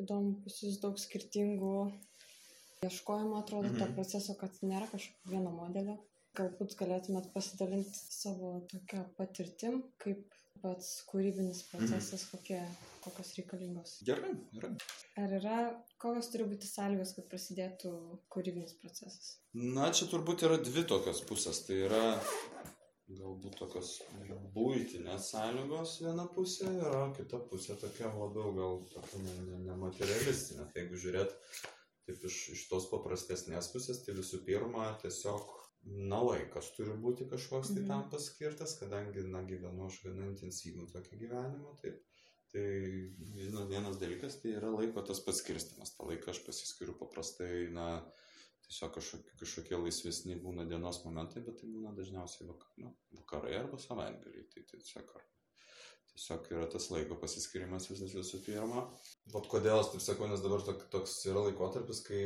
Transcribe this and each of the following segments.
įdomu, pas jūs daug skirtingų ieškojimų atrodo mhm. to proceso, kad nėra kažkokio vieno modelio. Galbūt galėtumėt pasidalinti savo tokią patirtim, kaip pats kūrybinis mhm. procesas, mhm. kokie, kokios reikalingos. Gerai, gerai. Ar yra, kokios turi būti sąlygos, kad prasidėtų kūrybinis procesas? Na, čia turbūt yra dvi tokios pusės. Tai yra galbūt tokios būtinės sąlygos viena pusė yra, kita pusė tokia labiau gal tokia nematerialistinė. Ne, ne tai jeigu žiūrėt taip iš, iš tos paprastesnės pusės, tai visų pirma tiesiog, na, laikas turi būti kažkoks tai mhm. tam paskirtas, kadangi, na, gyvenu aš gana intensyvų tokį gyvenimą, taip. Tai nu, vienas dalykas tai yra laiko tas paskirstimas. Ta laiką aš pasiskiriu paprastai, na, tiesiog kažkokie, kažkokie laisvesni būna dienos momentai, bet tai būna dažniausiai vakar, nu, vakarai arba savaitgaliai. Tai tiesiog ar tiesiog yra tas laiko pasiskirimas visas visų pirma. Vat kodėl aš taip sakau, nes dabar tok, toks yra laikotarpis, kai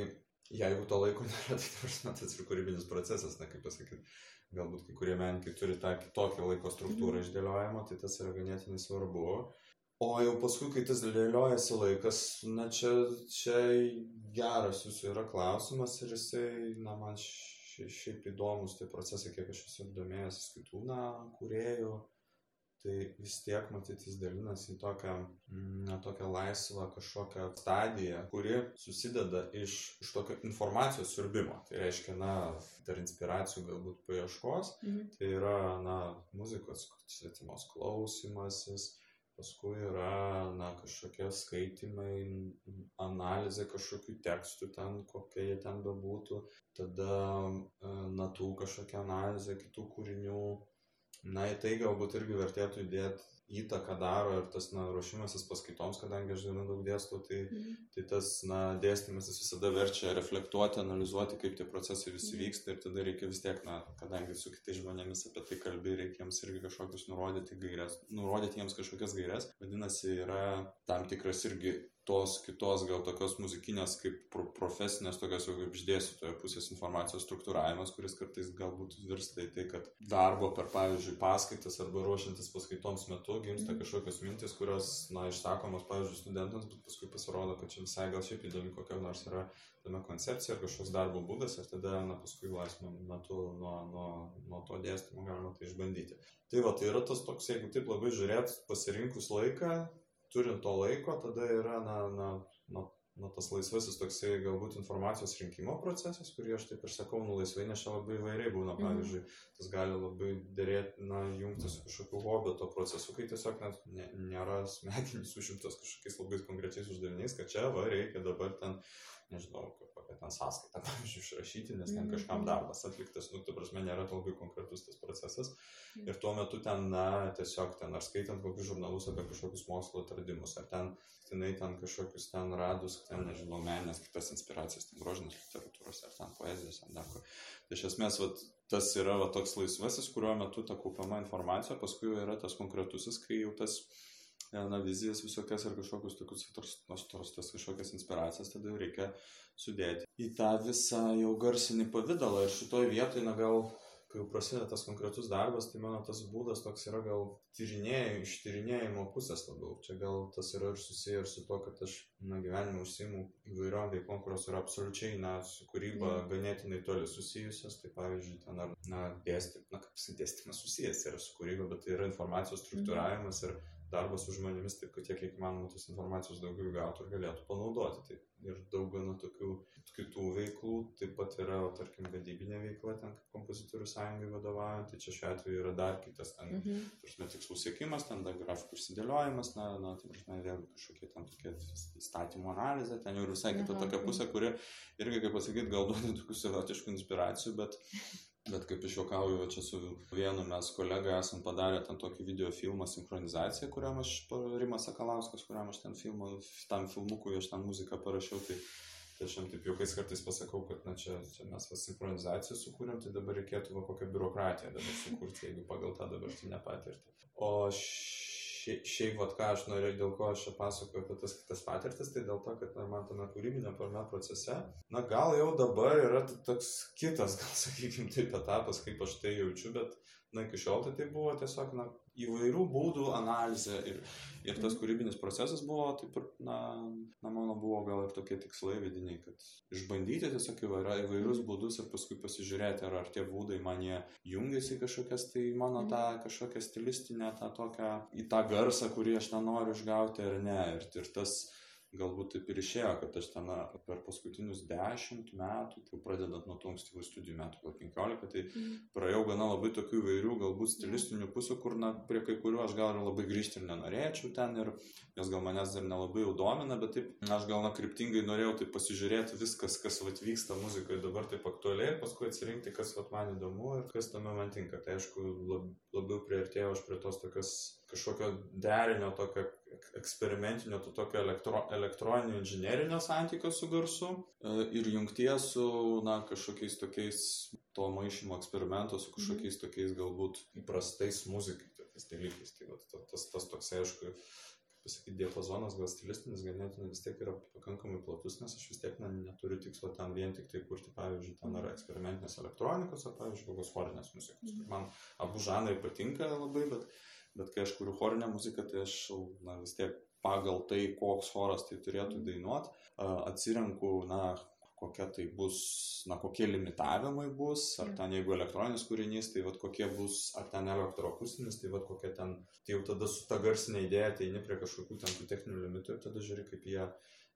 jeigu to laiko nėra, tai tarsi tas ir kūrybinis procesas, na kaip pasakyti, galbūt kai kurie menininkai turi tą kitokią laiko struktūrą mm. išdėliojimą, tai tas yra ganėtinai svarbu. O jau paskui, kai tas dėliojasi laikas, na čia, čia geras jūsų yra klausimas ir jisai, na man šiaip įdomus tie procesai, kiek aš esu domėjęs kitų, na, kuriejų tai vis tiek matyt jis dalinasi į tokią, na, tokią laisvą kažkokią stadiją, kuri susideda iš, iš tokio informacijos siurbimo. Tai reiškia, na, dar inspiracijų galbūt paieškos, mhm. tai yra, na, muzikos svetimos klausimasis, paskui yra, na, kažkokie skaitimai, analizė kažkokių tekstų ten, kokie jie ten bebūtų, tada e, natų kažkokia analizė kitų kūrinių, na į tai galbūt irgi vertėtų įdėti įtaką daro ir tas na, ruošimasis paskaitoms, kadangi aš gana daug dėstau, tai, mm. tai tas na, dėstymas visada verčia reflektuoti, analizuoti, kaip tie procesai visi mm. vyksta ir tada reikia vis tiek, na, kadangi su kitais žmonėmis apie tai kalbė, reikia jiems irgi kažkokius nurodyti gairias, nurodyti jiems kažkokias gairias. Vadinasi, yra tam tikras irgi tos kitos gal tokios muzikinės kaip pro profesinės tokios jau kaip iš dėstytojo pusės informacijos struktūravimas, kuris kartais galbūt virsta į tai, kad darbo per, pavyzdžiui, paskaitas arba ruošiantis paskaitoms metu gimsta mhm. kažkokios mintis, kurios, na, išsakomos, pavyzdžiui, studentams, bet paskui pasirodo, kad čia visai gal šiaip įdomi kokia nors yra tame koncepcija ar kažkoks darbo būdas ir tada, na, paskui laisvą metu nuo, nuo, nuo to dėstymo galima tai išbandyti. Tai va, tai yra tas toks, jeigu taip labai žiūrėt, pasirinkus laiką, turint to laiko, tada yra, na, na, na, na tas laisvasis toksai galbūt informacijos rinkimo procesas, kurį aš taip ir sakau, nu laisvai, nes čia labai įvairiai būna, mhm. pavyzdžiui, tas gali labai dėrėti, na, jungtis su kažkokiu hobio to procesu, kai tiesiog net ne, nėra smegenys užimtos kažkokiais labai konkrečiais uždaviniais, kad čia va reikia dabar ten nežinau, kokią ten sąskaitą, pavyzdžiui, išrašyti, nes ten kažkam mhm. darbas atliktas, nu, tu prasme, nėra labai konkretus tas procesas. Ir tuo metu ten, na, tiesiog ten, ar skaitant kokius žurnalus apie kažkokius mokslo atradimus, ar ten, tenai ten kažkokius ten radus, ten, nežinau, meninės kitas inspiracijas, ten grožinės literatūros, ar ten poezijos, ar dar kur. Tai iš esmės, vat, tas yra va, toks laisvasis, kuriuo metu ta kaupiama informacija, paskui yra tas konkretusis, kai jau tas na, vizijas visokias ar kažkokius tokius atrastas kažkokias inspiracijas, tada jau reikia sudėti į tą visą jau garsinį pavydalą. Ir šitoj vietoj, na gal, kai jau prasideda tas konkretus darbas, tai mano tas būdas toks yra gal tyrinėjimo, iš tyrinėjimo pusės labiau. Čia gal tas yra ir susiję ir su to, kad aš, na, gyvenime užsiimu įvairiom veiklom, kurios yra absoliučiai, na, su kūryba mm. ganėtinai toli susijusios. Tai pavyzdžiui, ten ar, na, dėstymas, na, kaip dėstymas susijęs yra su kūryba, bet tai yra informacijos struktūravimas mm. ir darbas su žmonėmis, taip kad tiek, kiek įmanoma tos informacijos daugiau gautų ir galėtų panaudoti. Tai ir daug gana tokių kitų veiklų, taip pat yra, tarkim, vedybinė veikla, ten kaip kompozitorių sąjungai vadovaujant, tai čia šiuo atveju yra dar kitas, ten, mhm. prasme, tikslų siekimas, ten dar grafikų išsidėliojimas, na, na, tai prasme, vėl kažkokie ten tokie įstatymų analizė, ten jau ir visai kita tokia pusė, kuri irgi, kaip pasakyti, gal duoda tokių savotiškų inspiracijų, bet Bet kaip iš juokauju, čia su vienu mes kolega esam padarę ten tokį video filmą sinchronizaciją, kuriam aš, Rimas Sakalauskas, kuriam aš ten filmą, tam filmukui aš ten muziką parašiau, tai, tai aš jam taip juokais kartais pasakau, kad na, čia, čia mes va sinchronizaciją sukūrėm, tai dabar reikėtų va kokią biurokratiją dabar sukurti, jeigu pagal tą dabartinę patirtį. O š šiaip, šiaip vat, ką aš norėjau, dėl ko aš pasakoju apie tas kitas patirtis, tai dėl to, kad na, man tame kūrybinio parme procese, na gal jau dabar yra toks kitas, gal sakykime, taip etapas, kaip aš tai jaučiu, bet, na, iki šiol tai, tai buvo tiesiog, na, įvairių būdų analizė ir, ir tas mhm. kūrybinis procesas buvo, taip ir, na, na mano buvo gal ir tokie tikslai vidiniai, kad išbandyti tiesiog įvairius būdus ir paskui pasižiūrėti, ar, ar tie būdai man jie jungiasi kažkokias tai mano tą kažkokią stilistinę, tą tokią, į tą garsą, kurį aš nenoriu išgauti ar ne. Ir, ir tas galbūt taip ir išėjo, kad aš ten per paskutinius dešimt metų, jau pradedant nuo tų ankstyvų studijų metų, gal penkiolika, tai mm. praėjau gana labai tokių įvairių, galbūt stilistinių pusių, kur na, prie kai kurių aš gal ir labai grįžti ir nenorėčiau ten ir jos gal manęs dar nelabai jau domina, bet taip aš gal na kryptingai norėjau taip pasižiūrėti viskas, kas vat, vyksta muzikoje dabar taip aktualiai ir paskui atsirinkti, kas vat, man įdomu ir kas tame man tinka. Tai aišku, lab, labiau prieartėjau aš prie tos tokios kažkokio derinio, tokio eksperimentinio, to tokio elektro, elektroninio inžinerinio santykio su garsu e, ir jungties su, na, kažkokiais tokiais to maišymo eksperimento su kažkokiais mhm. tokiais galbūt įprastais muzikai, tokiais dalykais. Tai va, tas, tas toks, aišku, pasakyti, diapazonas gal stilistinis ganėtinai vis tiek yra pakankamai platus, nes aš vis tiek ne, neturiu tikslo ten vien tik tai kurti, pavyzdžiui, ten ar eksperimentinės elektronikos, ar, pavyzdžiui, kokios chorinės muzikos. Mm. Man abu žanrai patinka labai, bet bet kai aš kuriu chorinę muziką, tai aš na, vis tiek pagal tai, koks choras tai turėtų dainuoti, atsirenku, na, kokia tai bus, na, kokie limitavimai bus, ar ten jeigu elektroninis kūrinys, tai vad kokie bus, ar ten elektroakustinis, tai vad kokia ten, tai jau tada su ta garsinė idėja ateini prie kažkokių ten tų techninių limitų ir tada žiūri, kaip jie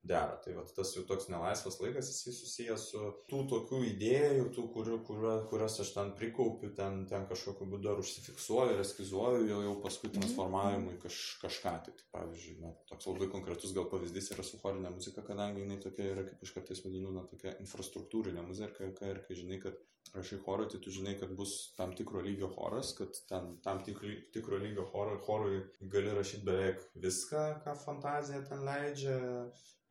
dera. Tai vat, tas jau toks nelaisvas laikas, jisai susijęs su tų tokių idėjų, tų, kurių, kurio, kurias aš ten prikaupiu, ten, ten kažkokiu būdu ar užsifiksuoju, ir eskizuoju, jau, jau paskui mhm. transformavimui kaž, kažką. Tai, tai pavyzdžiui, na, toks labai konkretus gal pavyzdys yra su chorinė muzika, kadangi jinai tokia yra, kaip aš kartais vadinu, na, tokia infrastruktūrinė muzika ir, ir kai žinai, kad rašai chorui, tai tu žinai, kad bus tam tikro lygio choras, kad ten tam tikri, tikro lygio chorui, chorui gali rašyti beveik viską, ką fantazija ten leidžia,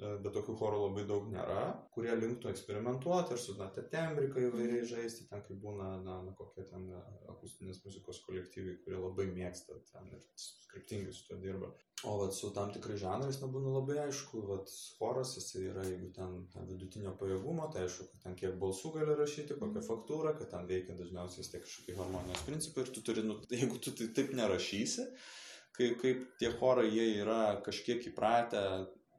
bet tokių chorų labai daug nėra, kurie linktų eksperimentuoti ir su na, tembrika įvairiai žaisti, ten kaip būna, na, na kokie ten e, akustinės muzikos kolektyvai, kurie labai mėgsta ten ir skriptingai su to dirba. O vat, su tam tikrai žanrais nebūna labai aišku, vat, choras jis yra, jeigu ten, ten vidutinio pajėgumo, tai aišku, kad ten kiek balsų gali rašyti, kokią faktūrą, kad ten veikia dažniausiai vis tiek kažkokie harmonijos principai ir tu turi, nu, jeigu tu tai taip nerašysi, kaip, kaip tie chorai jie yra kažkiek įpratę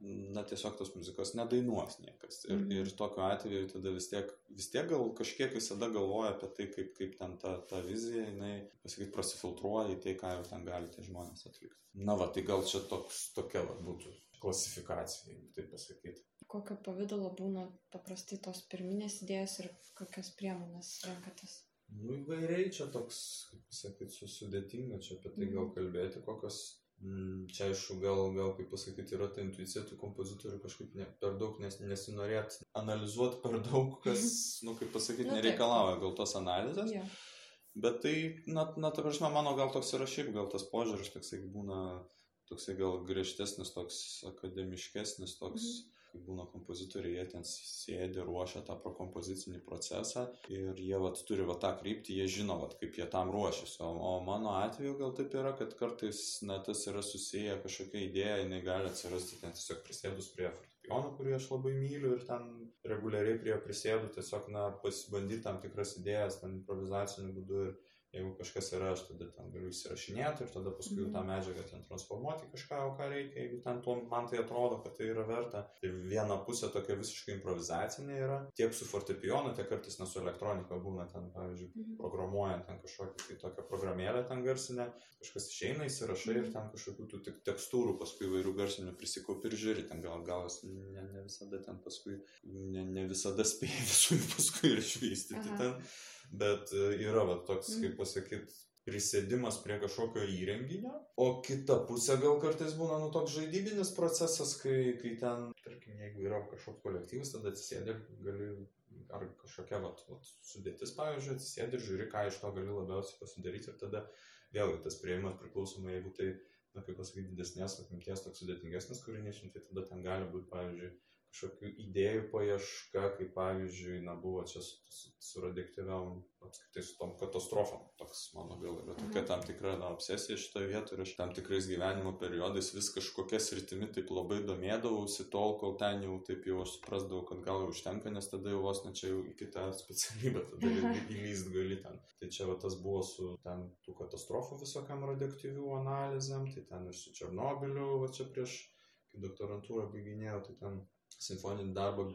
na tiesiog tos muzikos nedainuos niekas. Ir, mm. ir tokiu atveju tada vis tiek, vis tiek gal kažkiek visada galvoja apie tai, kaip, kaip ten ta, ta vizija, jinai, pasakyt, prasifiltruoja į tai, ką jau ten gali tie žmonės atlikti. Na va, tai gal čia toks, tokia va, būtų klasifikacija, jeigu taip pasakyti. Kokio pavydalo būna paprastai tos pirminės idėjas ir kokias priemonės renkatės? Nu įvairiai čia toks, kaip pasakyti, sudėtinga čia apie tai gal kalbėti, kokios čia aišku, gal, gal kaip pasakyti, yra ta intuicija tų kompozitorių kažkaip ne, per daug nes, nesinorėt analizuoti per daug, kas, nu, kaip pasakyti, nu, nereikalauja gal tos analizės. Yeah. Bet tai, na, na, ta prasme, mano gal toks yra šiaip, gal tas požiūris toksai būna, toksai gal griežtesnis, toks akademiškesnis, toks. Mm -hmm kai būna kompozitoriai, jie ten sėdi, ruošia tą prokompozicinį procesą ir jie vat, turi vat, tą kryptį, jie žino, vat, kaip jie tam ruošiasi. O, o mano atveju gal taip yra, kad kartais na, tas yra susiję kažkokia idėja, jinai gali atsirasti ten tiesiog prisėdus prie fortepijono, kurį aš labai myliu ir ten reguliariai prie prisėdų tiesiog na, pasibandyti tam tikras idėjas, ten improvizaciniu būdu ir jeigu kažkas yra, aš tada ten galiu įsirašinėti ir tada paskui jau tą mhm. medžiagą ten transformuoti kažką, o ką reikia, jeigu ten tuo man tai atrodo, kad tai yra verta. Ir viena pusė tokia visiškai improvizacinė yra, tiek su fortepijonu, tiek kartais nesu elektronika būna ten, pavyzdžiui, mhm. programuojant ten kažkokią tai tokią programėlę ten garsinę, kažkas išeina, įsirašai ir ten kažkokių tų tik tekstūrų paskui įvairių garsinių prisikaupi ir žiūri, ten gal galas ne, ne visada ten paskui, ne, ne visada spėjai visų paskui ir išvystyti ten bet e, yra va, toks, kaip mhm. pasakyti, prisėdimas prie kažkokio įrenginio, o kita pusė gal kartais būna nu toks žaidybinis procesas, kai, kai ten, tarkim, jeigu yra kažkoks kolektyvas, tada atsisėdė, gali, ar kažkokia vat, vat, sudėtis, pavyzdžiui, atsisėdė ir žiūri, ką iš to gali labiausiai pasidaryti ir tada vėlgi tas prieimas priklausomai, jeigu tai, na, kaip pasakyti, didesnės apimties, toks sudėtingesnis kūrinys, nu, tai tada ten gali būti, pavyzdžiui, kažkokių idėjų paieška, kaip pavyzdžiui, na, buvo čia su, su, su radioaktyviam, apskritai su tom katastrofom. Toks mano gal yra tokia mhm. tam tikra, na, obsesija šitoje vietoje ir aš tam tikrais gyvenimo periodais vis kažkokia sritimi taip labai domėdavausi tol, kol ten jau taip jau aš suprasdavau, kad gal jau užtenka, nes tada jau vos ne čia jau į kitą specialybę, tada įlyst gali ten. Tai čia va tas buvo su ten tų katastrofų visokiam radioaktyvių analizėm, tai ten ir su Černobiliu, va čia prieš, kai doktorantūrą baiginėjau, tai ten simfoninį darbą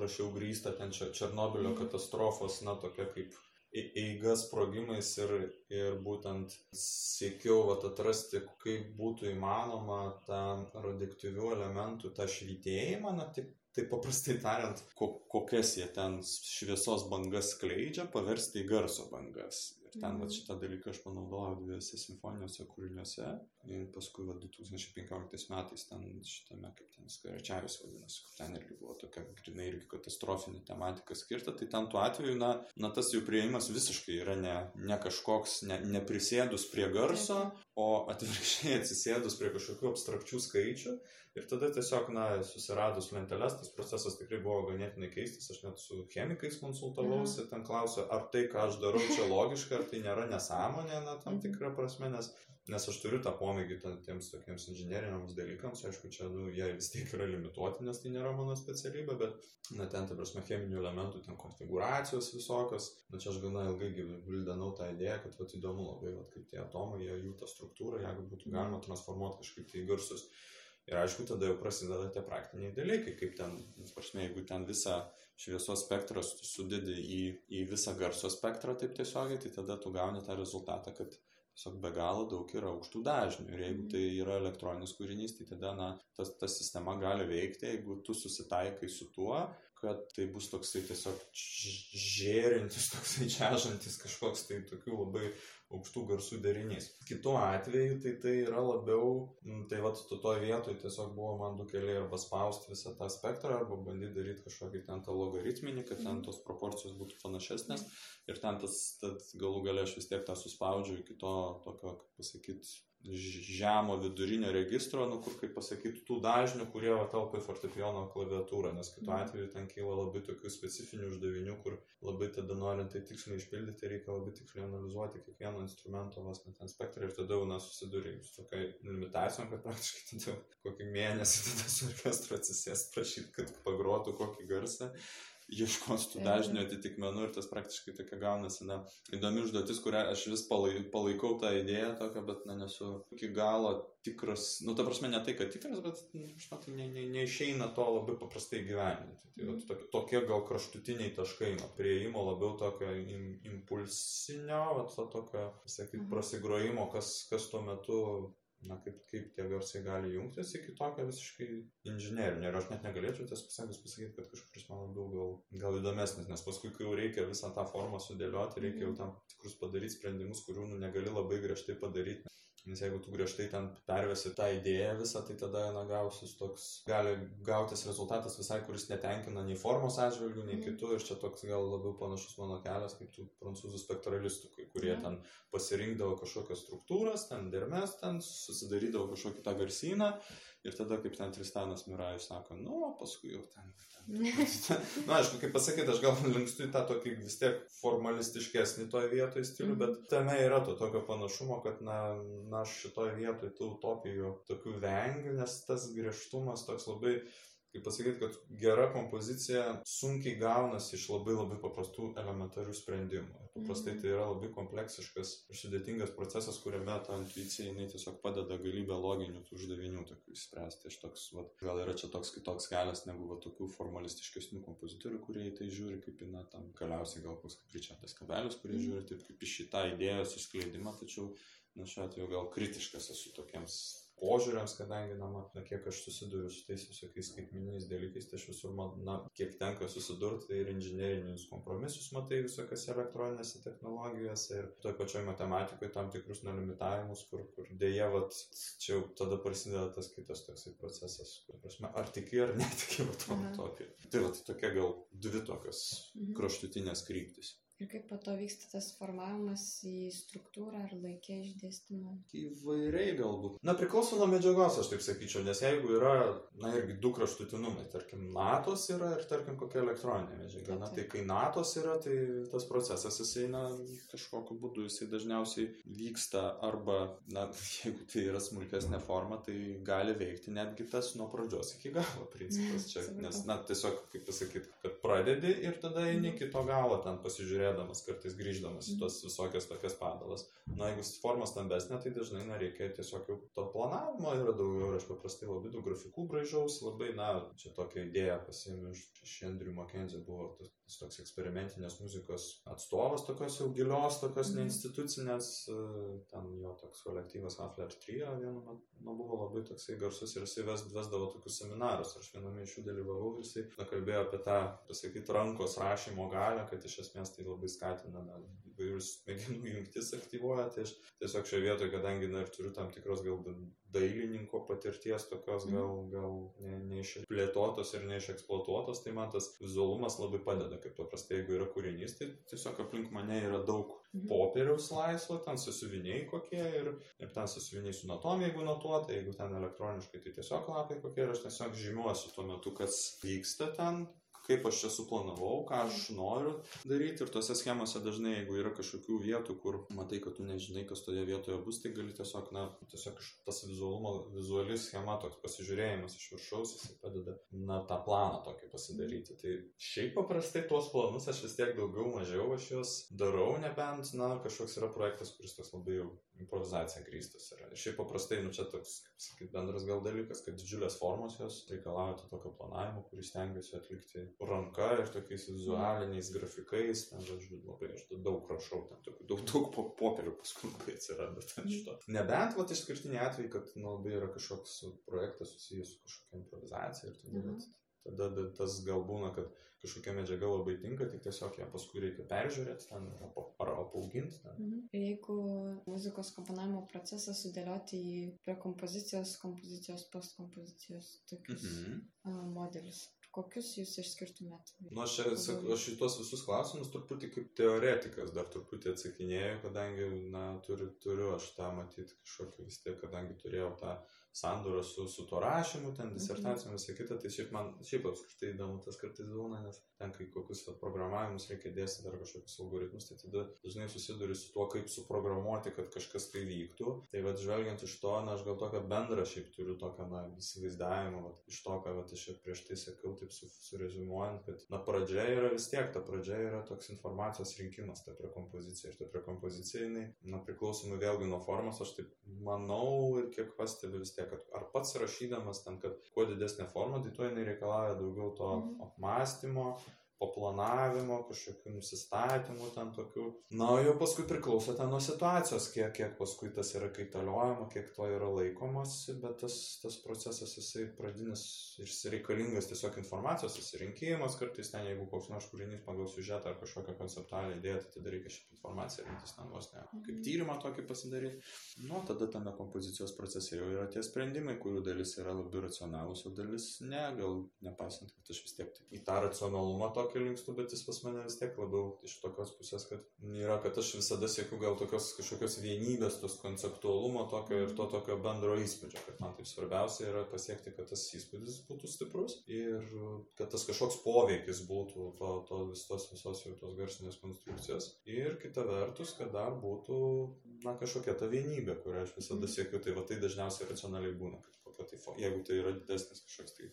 rašiau grįstą ten Černobilio katastrofos, na, tokia kaip eiga sprogimais ir, ir būtent siekiau vat, atrasti, kaip būtų įmanoma tą radioaktyvių elementų, tą švitėjimą, na, taip, taip paprastai tariant, ko, kokias jie ten šviesos bangas skleidžia, paversti į garso bangas. Ir ten mm. va, šitą dalyką aš panaudojau dviejose simfoniniuose kūriniuose. Ir paskui va, 2015 metais ten šitame, kaip ten Skaračiavis vadinasi, kur ten irgi buvo tokia grinai irgi katastrofinė tematika skirta. Tai ten tuo atveju, na, na tas jų prieimas visiškai yra ne, ne kažkoks, ne, neprisėdus prie garso, o atvirkščiai atsisėdus prie kažkokių abstrakčių skaičių. Ir tada tiesiog, na, susiradus lenteles, tas procesas tikrai buvo ganėtinai keistas. Aš net su chemikais konsultavausi, mhm. ten klausiu, ar tai, ką aš darau, čia logiška, ar tai nėra nesąmonė, na, tam mhm. tikrą prasme, nes nes aš turiu tą pomėgį tiems tokiems inžinieriniams dalykams, aišku, čia nu, jie vis tiek yra limituoti, nes tai nėra mano specialybė, bet, na, ten, ta prasme, cheminių elementų, ten konfiguracijos visokios, na, čia aš gana ilgai gvildenau tą idėją, kad, vat, įdomu labai, vat, kaip tie atomai, jie jų tą struktūrą, jeigu būtų galima transformuoti kažkaip tai garsus. Ir aišku, tada jau prasideda tie praktiniai dalykai, kaip ten, prasme, jeigu ten visą šviesos spektrą sudedi į, į visą garso spektrą taip tiesiogiai, tai tada tu gauni tą rezultatą, kad tiesiog be galo daug yra aukštų dažnių. Ir jeigu tai yra elektroninis kūrinys, tai tada, na, tas, ta sistema gali veikti, jeigu tu susitaikai su tuo, kad tai bus toksai tiesiog žėrintis, toksai čiažantis kažkoks tai tokių labai aukštų garsų derinys. Kitu atveju tai tai yra labiau, tai vad, tu toj vietoj tiesiog buvo man du keliai arba spausti visą tą spektrą, arba bandyti daryti kažkokį ten tą logaritminį, kad ten tos proporcijos būtų panašesnės. Ir ten tas, tas galų galę aš vis tiek tą suspaudžiu iki to tokio, kaip pasakyti, žemo vidurinio registro, nu, kur, kaip pasakyti, tų dažnių, kurie telpa į fortepijono klaviatūrą, nes kitu mhm. atveju ten kyla labai tokių specifinių uždavinių, kur labai tada norint tai tiksliai išpildyti, reikia labai tiksliai analizuoti kiekvieno instrumento vos net ten spektrą ir tada jau nesusidūrė su tokia limitacijom, kad praktiškai tada kokį mėnesį tada su orkestru atsisės prašyti, kad pagrotų kokį garsą ieškos tų dažnių atitikmenų ir tas praktiškai tokia gaunasi, na, įdomi užduotis, kurią aš vis palaikau tą idėją tokią, bet, na, nesu iki galo tikras, nu, ta prasme, ne tai, kad tikras, bet, nu, aš matau, ne, ne, neišeina to labai paprastai gyveninti. Tai mm. tokie, tokie gal kraštutiniai taškai, na, prieimo labiau tokio im, impulsinio, va, to tokio, sakyti, mm. prasigrojimo, kas, kas tuo metu na, kaip, kaip tie garsai gali jungtis iki tokio visiškai inžinerinio. Ir aš net negalėčiau tiesą pasakius pasakyti, kad kažkuris man labiau gal, gal įdomesnis, nes paskui, kai jau reikia visą tą formą sudėlioti, reikia jau mhm. tam tikrus padaryti sprendimus, kurių nu, negali labai griežtai padaryti. Nes jeigu tu griežtai ten pervesi tą idėją visą, tai tada, na, gausis toks, gali gautis rezultatas visai, kuris netenkina nei formos atžvilgių, nei mm. kitų. Ir čia toks gal labiau panašus mano kelias, kaip tų prancūzų spektralistų, kurie mm. ten pasirinkdavo kažkokias struktūras, ten dermes, ten susidarydavo kažkokį tą garsyną. Ir tada, kaip ten Tristanas Mirajus sako, nu, paskui jau ten Na, aišku, kaip pasakyti, aš gal linkstu į tą tokį vis tiek formalistiškesnį toje vietoje stilių, mm. bet tame yra to tokio panašumo, kad, na, na šitoje vietoje tų utopijų tokių vengiu, nes tas griežtumas toks labai kaip pasakyti, kad gera kompozicija sunkiai gaunasi iš labai labai paprastų elementarių sprendimų. Paprastai mhm. tai yra labai kompleksiškas ir sudėtingas procesas, kuriame ta intuicija jinai tiesiog padeda galybę loginių uždavinių tokių įspręsti. Aš toks, va, gal yra čia toks kitoks kelias negu va, tokių formalistiškesnių kompozitorių, kurie į tai žiūri kaip į, na, tam galiausiai gal koks kaip Ričardas Kabelis, kurie mm. žiūri taip kaip į šitą idėjos išskleidimą, tačiau, na, šiuo atveju gal kritiškas esu tokiems požiūriams, kadangi, na, na, kiek aš susiduriu su tais visokiais skaitmeniniais dalykais, tai aš visur, man, na, kiek tenka susidurti, tai ir inžinierinius kompromisus matai visokiose elektroninėse technologijose ir toj pačioj matematikoje tam tikrus nelimitavimus, kur, kur dėja, vat, čia jau tada prasideda tas kitas toksai procesas, kur, prasme, ar tiki ar netiki, va, to, mhm. tokį. Tai, va, tai tokia gal dvi tokios mhm. kraštutinės kryptis. Ir kaip po to vyksta tas formavimas į struktūrą ar laikė išdėstymą? Įvairiai galbūt. Na, priklauso nuo medžiagos, aš taip sakyčiau, nes jeigu yra, na, irgi du kraštutinumai, tarkim, natos yra ir, tarkim, kokia elektroninė medžiaga. Na, tai kai natos yra, tai tas procesas jisai, na, kažkokiu būdu jisai dažniausiai vyksta arba, na, jeigu tai yra smulkesnė forma, tai gali veikti netgi tas nuo pradžios iki galo principas čia. Nes, na, tiesiog, kaip pasakyti, kad pradedi ir tada eini kito galo ten pasižiūrėdamas, kartais grįždamas į tos visokias tokias padalas. Na, jeigu forma stambesnė, tai dažnai, na, reikia tiesiog jau to planavimo yra daugiau ir aš paprastai labai daug grafikų braižaus, labai, na, čia tokia idėja pasiėmiau iš, iš Andrew McKenzie, buvo tas, tas toks eksperimentinės muzikos atstovas, tokios jau gilios, tokios Mhm. neinstitucinės, e, ten jo toks kolektyvas Hafler Trio vienu metu nu, buvo labai toksai garsus ir jisai ves, vesdavo tokius seminarus, aš viename iš jų dalyvavau ir jisai na, kalbėjo apie tą, pasakyti, rankos rašymo galę, kad iš esmės tai labai skatina na, įvairius smegenų jungtis aktyvuoja, tai aš tiesiog šioje vietoje, kadangi na, ir turiu tam tikros gal dailininko patirties, tokios gal, gal ne, neišplėtotos ir neišeksploatuotos, tai man tas vizualumas labai padeda, kaip paprastai, jeigu yra kūrinys, tai tiesiog aplink mane yra daug Mhm. popieriaus laisvo, ten sąsiuviniai kokie ir, ir ten sąsiuviniai su natom, jeigu notuota, jeigu ten elektroniškai, tai tiesiog lapai kokie ir aš tiesiog žymiuosiu tuo metu, kas vyksta ten, kaip aš čia suplanavau, ką aš noriu daryti ir tose schemose dažnai, jeigu yra kažkokių vietų, kur matai, kad tu nežinai, kas toje vietoje bus, tai gali tiesiog, na, tiesiog tas vizualumo, vizuali schema, toks pasižiūrėjimas iš viršaus, jisai padeda, na, tą planą tokį pasidaryti. Tai šiaip paprastai tuos planus aš vis tiek daugiau mažiau aš juos darau, nebent, na, kažkoks yra projektas, kuris toks labai jau improvizacija grįstas yra. Ir šiaip paprastai, nu, čia toks, kaip sakyt, bendras gal dalykas, kad didžiulės formos jos reikalauja to tokio planavimo, kurį stengiuosi atlikti ranka ir tokiais vizualiniais grafikais, ten, žodžiu, labai aš daug rašau, ten tokių daug, daug po- popierių paskui labai atsiranda ten šito. Nebent, va, išskirtiniai atvejai, kad, nu, labai yra kažkoks projektas susijęs su kažkokia improvizacija ir tada, Mhm. Tada da- tas gal būna, kad kažkokia medžiaga labai tinka, tik tiesiog ją paskui reikia peržiūrėti ten ar apa- ar apauginti. Ten. Mhm. Jeigu muzikos komponavimo procesą sudėlioti į prie kompozicijos, kompozicijos, postkompozicijos tokius Mhm. a, modelius, kokius jūs išskirtumėt? Nu, aš, sakau, aš tuos visus klausimus truputį kaip teoretikas dar truputį atsakinėjau, kadangi, na, turiu, turiu aš tą matyti kažkokį vis tiek, kadangi turėjau tą sandūrą su, su to rašymu, ten disertacijom visą kitą, tai šiaip man, šiaip apskritai įdomu tas kartais būna, nes ten, kai kokius va, programavimus reikia dėstyti ar kažkokius algoritmus, tai tada dažnai susiduri su tuo, kaip suprogramuoti, kad kažkas tai vyktų. Tai vad žvelgiant iš to, na, aš gal tokią bendrą šiaip turiu tokią, na, įsivaizdavimą, va, iš to, ką va, aš čia prieš tai sakiau, taip su, surezumuojant, kad, na, pradžia yra vis tiek, ta pradžia yra toks informacijos rinkimas, ta prekompozicija. Ir ta prekompozicija, jinai, na, priklausomai vėlgi nuo formos, aš taip manau ir kiek pastebiu vis tiek, kad ar pats rašydamas ten, kad kuo didesnė forma, tai tuo jinai reikalauja daugiau to Mhm. apmąstymo, paplanavimo, kažkokių nusistatymų ten tokių. Na, jau paskui priklauso ten nuo situacijos, kiek, kiek paskui tas yra kaitaliojama, kiek to yra laikomasi, bet tas, tas procesas jisai pradinis ir reikalingas tiesiog informacijos susirinkimas, kartais ten, jeigu koks nors kūrinys pagal siužetą ar kažkokią konceptualią idėją, tai tada reikia šią informaciją rinktis ten vos ne, kaip tyrimą tokį pasidaryti. Nu, tada tame kompozicijos procese jau yra tie sprendimai, kurių dalis yra labai racionalūs, o dalis ne, gal nepaisant, kad aš vis tiek į tą racionalumą tokį linkstu, bet jis pas mane vis tiek labiau iš tokios pusės, kad yra, kad aš visada siekiu gal tokios kažkokios vienybės, tos konceptualumo tokio ir to tokio bendro įspūdžio, kad man taip svarbiausia yra pasiekti, kad tas įspūdis būtų stiprus ir kad tas kažkoks poveikis būtų to, to vis tos visos jau tos garsinės konstrukcijos. Ir kita vertus, kad dar būtų, na, kažkokia ta vienybė, kurią aš visada siekiu, tai va tai dažniausiai racionaliai būna, kad kokia tai, jeigu tai yra didesnis kažkoks tai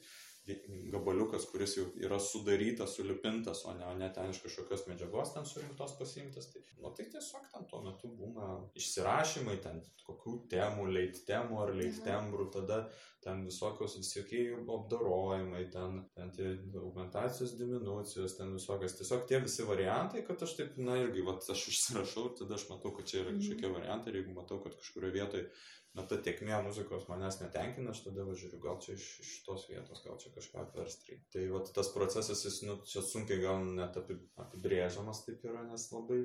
gabaliukas, kuris jau yra sudarytas, sulipintas, o ne, o ne ten iš kažkokios medžiagos ten surinktos pasiimtas, tai, nu, tai tiesiog ten tuo metu būna išsirašymai, ten kokių temų, leit temų ar leit tembrų, tada ten visokios visokie jų apdarojimai, ten, ten tie augmentacijos diminucijos, ten visokios, tiesiog tie visi variantai, kad aš taip, na irgi, va, aš užsirašau ir tada aš matau, kad čia yra Mhm. kažkokie variantai ir jeigu matau, kad kažkurioje vietoje na ta tiekmė muzikos manęs netenkina, aš tada važiuoju, gal čia iš, iš tos vietos, gal čia kažką apversti. Tai vat, tas procesas, jis, nu, čia sunkiai gal net api, apibrėžiamas taip yra, nes labai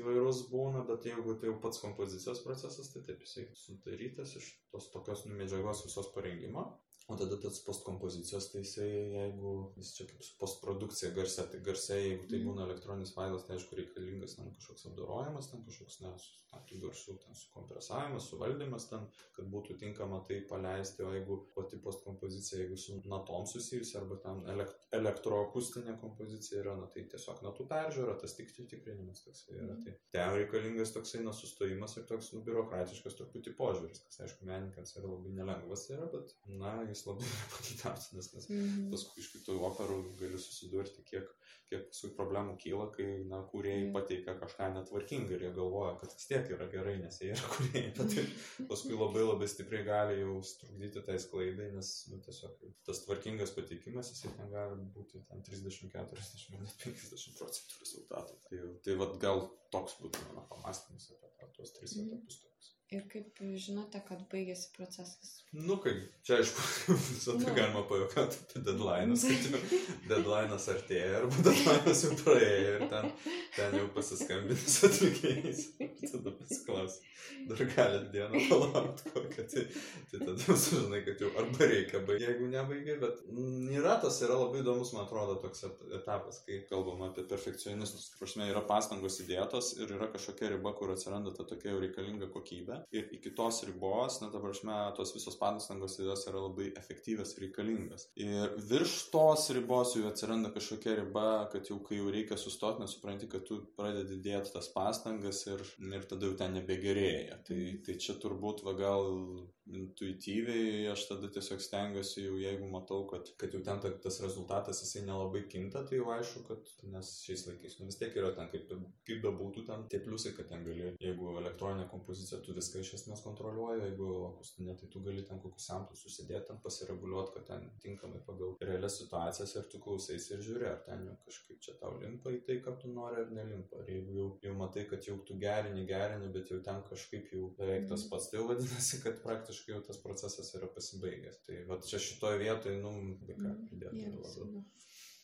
įvairus būna, bet jeigu tai jau pats kompozicijos procesas, tai taip jisai sudarytas iš tos tokios nu, medžiagos visos လေးတွေပေါ့ O tada tas postkompozicijos, tai jisai, jeigu jis čia kaip su postprodukcija garse, tai garse, jeigu tai Mhm. būna elektroninis failas, tai aišku reikalingas ten kažkoks apdorojimas, ten kažkoks, ne, su tam tų garsų, ten sukompresavimas, suvaldymas ten, kad būtų tinkama tai paleisti, o jeigu pati postkompozicija, jeigu su natom susijusi, arba ten elek elektroakustinė kompozicija yra, na tai tiesiog natų peržiūra, tas tik tikrinimas toksai yra. Mhm. Tai ten reikalingas toksai nesustojimas ir toks nu, biurokratiškas truputį požiūris, kas aišku menininkams yra labai nelengvas yra, bet na, jis labai nepageidautinas, nes Mhm. paskui iš kitų operų gali susidurti, kiek, kiek paskui problemų kyla, kai, na, kūrėjai Mm. pateikia kažką netvarkingai ir jie galvoja, kad vis tiek yra gerai, nes jie yra kūrėjai, bet tai paskui labai labai stipriai gali jau strukdyti tai sklaidai, nes, nu, tiesiog tas tvarkingas pateikimas, jisai ten gali būti ten 30, 40, net 50 procentų rezultatų. Tai, tai vad gal toks būtų mano pamastymas apie tuos tris Mhm. etapus. Ir kaip žinote, kad baigėsi procesas? Nu, kai čia aišku, visada Nu. galima pajokauti apie deadline'us, kad jau deadline'as artėja arba deadline'as jau praėjo ir ten, ten jau pasiskambinus atlikėjais. Tada pasiklaus, dar galit dieną palaukti kokią. Tai, tai tada jau sužinai, kad jau arba reikia baigti, jeigu nebaigia, bet yra tas, yra labai įdomus, man atrodo, toks et- etapas, kai kalbam apie perfekcionistus. Prasme, yra pastangos įdėtos ir yra kažkokia riba, kur atsiranda ta tokia jau reikalinga kokybė. Iki tos ribos, na, ta prasme, tos visos pastangos jos yra labai efektyvios ir reikalingas. Ir virš tos ribos jau atsiranda kažkokia riba, kad jau kai jau reikia sustoti, nes supranti, kad tu pradedi dėti tas pastangas ir, ir tada jau ten nebegerėja. Tai, tai čia turbūt va gal intuityviai aš tada tiesiog stengiuosi jau jeigu matau, kad, kad jau ten ta, tas rezultatas jisai nelabai kinta, tai jau aišku, kad nes šiais laikais nu, vis tiek yra ten kaip, kaip bebūtų ten tie pliusai, kad ten gali, jeigu elektroninė kompozicija, tu viską iš esmės kontroliuoji, jeigu akustinė, tai tu gali ten kokius samplus susidėti, ten pasireguliuoti, kad ten tinkamai pagal realias situacijas ir tu klausais ir žiūri, ar ten jau kažkaip čia tau limpa į tai, ką tu nori ar nelimpa. Ir jeigu jau, jau matai, kad jau tu gerini, gerini, bet jau ten kažkaip jau beveik tas pats, tai jau vadinasi, kad praktiškai jau tas procesas yra pasibaigęs. Tai va čia šitoje vietoje, nu, ką Mhm. pridėti labiau.